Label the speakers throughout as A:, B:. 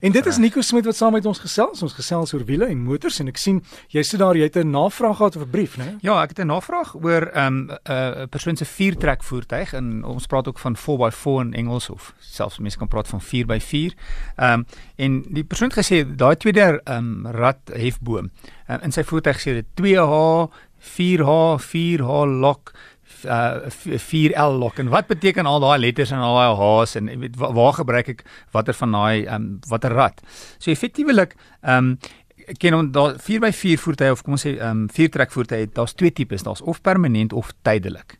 A: En dit is Nico Smit wat saam met ons gesels. Ons gesels oor wiele en motors en ek sien jy sit daar jy het 'n navraag gehad oor 'n brief, né?
B: Ja, ek het 'n navraag oor 'n um, 'n uh, persoon se viertrek voertuig en ons praat ook van 4x4 in Engels of selfs mense kan praat van 4x4. Ehm um, en die persoon het gesê daai tweede ehm um, rad hefboom um, in sy voertuig sê dit 2H 4H 4H lok uh 4L lok en wat beteken al daai letters en al daai H's en weet waar gebruik ek watter van daai um watter rad. So effektiewelik um ken ons daar 4x4 voertuie of kom ons sê um 4 trek voertuie, daar's twee tipes, daar's of permanent of tydelik.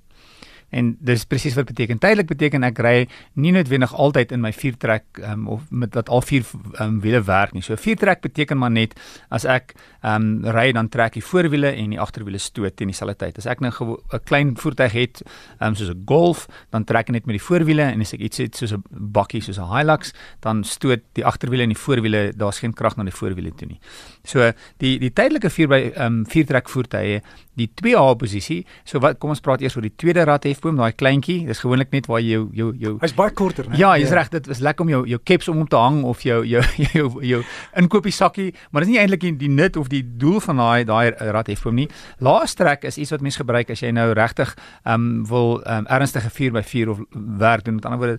B: En dis presies wat beteken tydelik beteken ek ry nie noodwendig altyd in my vier trek um, of met dat al vier um, wiele werk nie. So vier trek beteken maar net as ek um, ry dan trek die voorwiele en die agterwiele stoot teen dieselfde tyd. As ek nou 'n klein voertuig het um, soos 'n Golf, dan trek ek net met die voorwiele en as ek iets het soos 'n bakkie soos 'n Hilux, dan stoot die agterwiele en die voorwiele, daar's geen krag na die voorwiele toe nie. So die die tydelike 4 by um, vier trek voertuie die 2A posisie. So wat kom ons praat eers oor die tweede rad hefboom, daai kleintjie. Dis gewoonlik net waar jy jou jou jou
A: Hy's baie korter, né?
B: Ja, jy's ja. reg, dit is lekker om jou jou caps om om te hang of jou jou jou jou, jou inkopiesakkie, maar dis nie eintlik die, die nut of die doel van daai daai rad hefboom nie. Laaste trek is iets wat mense gebruik as jy nou regtig ehm um, wil ehm um, ernstige 4x4 of werk doen. Met ander woorde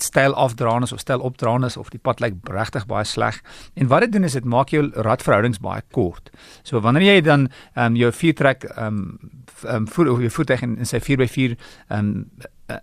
B: styl afdraan is of styl opdraan is of die pad lyk regtig baie sleg. En wat dit doen is dit maak jou radverhoudings baie kort. So wanneer jy dan ehm um, jou vier trek ehm um, ehm um, voet of jou voet in, in sy 4x4 ehm um,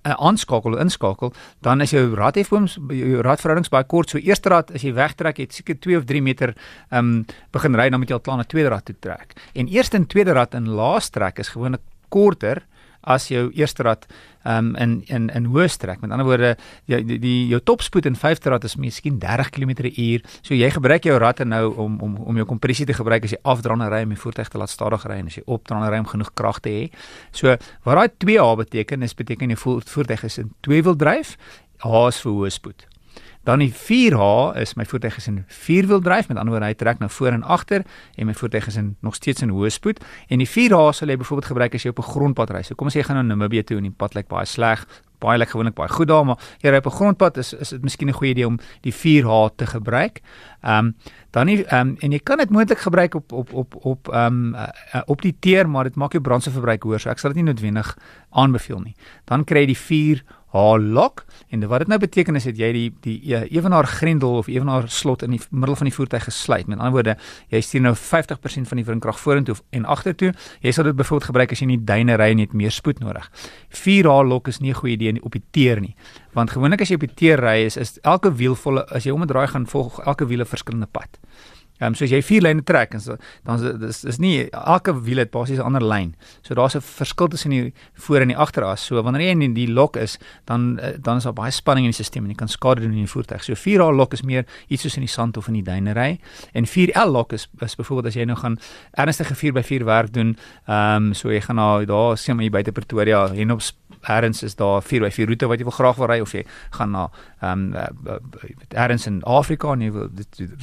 B: aanskakel of inskakel, dan is jou radhefbooms jou radverhoudings baie kort. So eerste rad as jy wegtrek het seker 2 of 3 meter ehm um, begin ry dan moet jy al klaar na tweede rad toe trek. En eerste en tweede rad in laaste trek is gewoonlik korter as jou eerste rad um, in in in hoë strek. Met ander woorde, jou die, die jou topspoed in vyfde rad is miskien 30 km/h. So jy gebruik jou radde nou om om om jou kompressie te gebruik as jy afdraande ry om die voertuig te laat stadig ry en as jy opdraande ry om genoeg krag te hê. So wat daai 2H beteken, is beteken jy voertuig is in tweewieldryf. H is vir hoë spoed. Dan die 4H is my voertuig is in vierwieldryf, met ander woorde hy trek nou voor en agter en my voertuig is in nog steeds in hoë spoed en die 4H sal jy byvoorbeeld gebruik as jy op 'n grondpad ry. So kom ons sê jy gaan na Namibië toe en die pad lyk baie sleg, baie lyk gewoonlik baie goed daar, maar jy ry op 'n grondpad is is dit miskien 'n goeie idee om die 4H te gebruik. Ehm um, dan nie ehm um, en jy kan dit moontlik gebruik op op op op ehm um, uh, op die teer, maar dit maak jou brandstofverbruik hoër, so ek sal dit nie noodwendig aanbeveel nie. Dan kry jy die 4 lok en wat dit nou beteken is dat jy die die uh, ewenaar grendel of ewenaar slot in die middel van die voertuig gesluit. Met ander woorde, jy stuur nou 50% van die windkrag vorentoe en agtertoe. Jy sal dit byvoorbeeld gebruik as jy nie duine ry en jy het meer spoed nodig. 4 haar lok is nie 'n goeie idee op die teer nie. Want gewoonlik as jy op die teer ry is, is elke wiel volle as jy om 'n draai gaan volg elke wiel 'n verskillende pad. Ehm um, so as jy vier lyne trek en so dan is dis nie elke wiel het basies 'n ander lyn. So daar's 'n verskil tussen die voor en die agteras. So wanneer jy in die lok is, dan eh, dan is daar baie spanning in die stelsel en jy kan skade doen in die voertuig. So 4H lok is meer iets soos in die sand of in die duinery en 4L lok is is byvoorbeeld as jy nou gaan ernstige 4x4 werk doen, ehm um, so jy gaan na daar sien maar jy buite Pretoria en op Erns is daar 4x4 roete wat jy wil graag wil ry of jy gaan na ehm um, Erns in Afrika en jy wil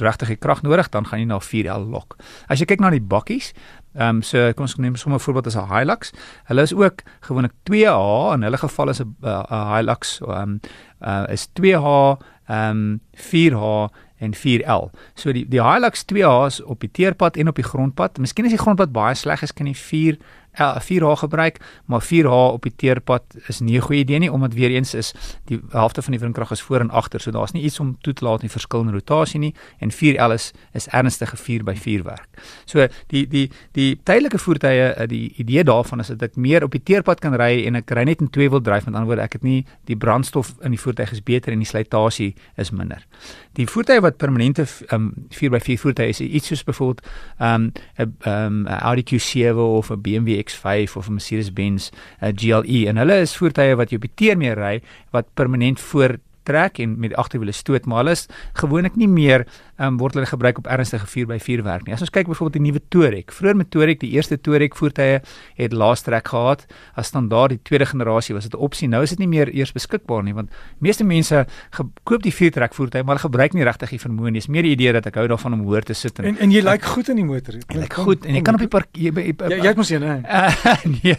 B: regtig die krag nodig dan gaan jy na 4L lok. As jy kyk na die bakkies, ehm um, so kom ons neem sommer 'n voorbeeld as 'n Hilux. Hulle is ook gewoonlik 2H in hulle geval is 'n Hilux ehm um, uh, is 2H ehm um, 4H en 4L. So die die Hilux 2H's op die teerpad en op die grondpad. Miskien as die grondpad baie sleg is, kan jy 4 'n 4H gebruik, maar 4H op die teerpad is nie 'n goeie idee nie omdat weer eens is die helfte van die windkrag is voor en agter, so daar's nie iets om toe te laat nie verskillende rotasie nie en 4L is is ernstige 4x4 werk. So die die die tydelike voertuie, eh, die idee daarvan is dat ek meer op die teerpad kan ry en ek ry net in twee wiel dryf, met ander woorde ek het nie die brandstof in die voertuig is beter en die slytasie is minder. Die voertuie wat permanente um, 4x4 voertuie is, iets soos byvoorbeeld 'n um, 'n um, Audi Q7 of 'n BMW X5 of 'n Mercedes-Benz uh, GLE en hulle is voertuie wat jy op die teer mee ry wat permanent voor trek en met agterwiele stoot maar hulle is gewoonlik nie meer um, word hulle gebruik op ernstige 4x4 werk nie. As ons kyk byvoorbeeld die nuwe Touareg, vroeër met Touareg, die eerste Touareg voertuie het laastrek gehad as standaard die tweede generasie was dit 'n opsie. Nou is dit nie meer eers beskikbaar nie want meeste mense koop die viertrek voertuie maar hulle gebruik nie regtig die vermoë nie. Dis meer die idee dat ek hou daarvan om hoor te sit
A: en en, en jy lyk like goed in die motor.
B: Jy lyk goed en jy kan op die park jy
A: jy, jy moet sien hè.
B: Nee.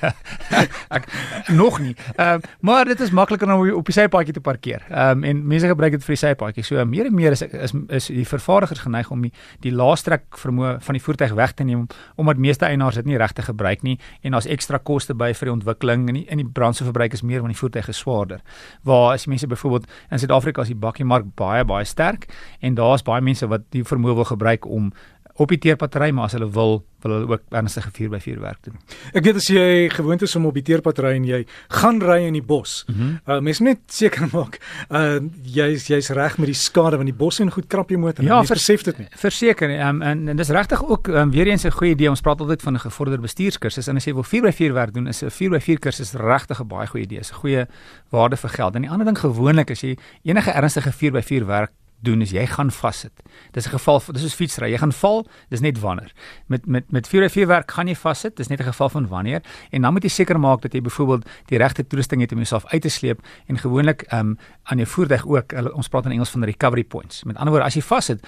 B: Ek nog nie. Ehm uh, maar dit is makliker om op die sypaadjie te parkeer. Ehm um, en mense gebruik dit vir die sypaadjie. So meer en meer is is is die vervaardigers geneig om die, die laastrek vermoë van die voertuig weg te neem omdat meeste eienaars dit nie regtig gebruik nie en daar's ekstra koste by vir die ontwikkeling en die, in die brandstofverbruik is meer want die voertuig is swaarder. Waar as mense byvoorbeeld in Suid-Afrika is die bakkiemark baie baie sterk en daar's baie mense wat die vermoë wil gebruik om op die teerpad ry, maar as hulle wil, wil hulle ook ernstige 4x4 werk doen.
A: Ek weet as jy gewoond is om op die teerpad ry en jy gaan ry in die bos. Mm -hmm. uh, mens moet net seker maak uh jy's jy's reg met die skade want die bos en goed krap jou motor.
B: Ja, versef dit nie. Verseker um, en en dis regtig ook um, weer eens 'n goeie idee. Ons praat altyd van 'n gevorderde bestuurskursus en as jy wil 4x4 werk doen, is 'n 4x4 kursus regtig 'n baie goeie idee. Is 'n goeie waarde vir geld. En die ander ding gewoonlik as jy enige ernstige 4x4 werk doen is jy gaan vassit. Dis 'n geval dis soos fietsry. Jy gaan val, dis net wanneer. Met met met 4x4 werk gaan jy vassit. Dis net 'n geval van wanneer. En dan moet jy seker maak dat jy byvoorbeeld die regte toerusting het om jouself uit te sleep en gewoonlik um aan jou voertuig ook. Ons praat in Engels van recovery points. Met ander woorde, as jy vassit,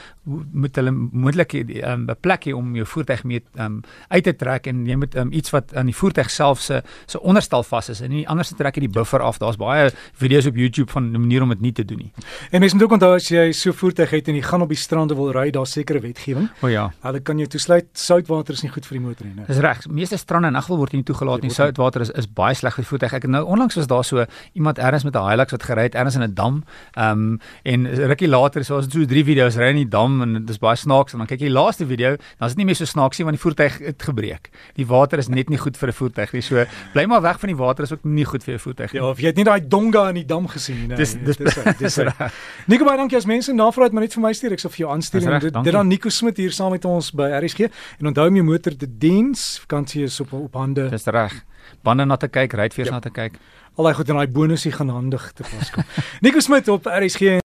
B: moet hulle moontlik 'n um, plek hê om jou voertuig mee um uit te trek en jy moet um iets wat aan die voertuig self se se onderstel vas is en nie anders trek jy die buffer af. Daar's baie video's op YouTube van 'n manier om dit nie te doen nie.
A: En mens moet ook onthou as jy so voertuig het en jy gaan op die strande wil ry, daar's sekere wetgewing.
B: O ja.
A: Hulle kan jou toesluit soutwater is nie goed vir die motor
B: nie. Dis reg. Meeste strande in geval word nie toegelaat nie. Soutwater is is baie sleg vir voertuig. Ek nou onlangs was daar so iemand ergens met 'n Hilux wat gery het ergens in 'n dam. Ehm um, en rukkie later so was dit so drie video's ry in die dam en dit is baie snaaks en dan kyk jy die laaste video, dan is dit nie meer so snaaks nie want die voertuig het gebreek. Die water is net nie goed vir 'n voertuig nie. So bly maar weg van die water is ook nie goed vir jou voertuig
A: nie. Ja, of jy het nie daai donga in die dam gesien nie.
B: Dis dis dis reg.
A: Nico baie dankie as mense navraag het maar net vir my stuur ek sal vir jou aanstuur en dit dit dan Nico Smit hier saam met ons by RSG en onthou my motor te diens vakansie is op op hande.
B: Dis reg. Bande na te kyk ry weer ja. na te kyk.
A: Al daai goed en daai bonusie gaan handig te pas kom. Nico Smit op RSG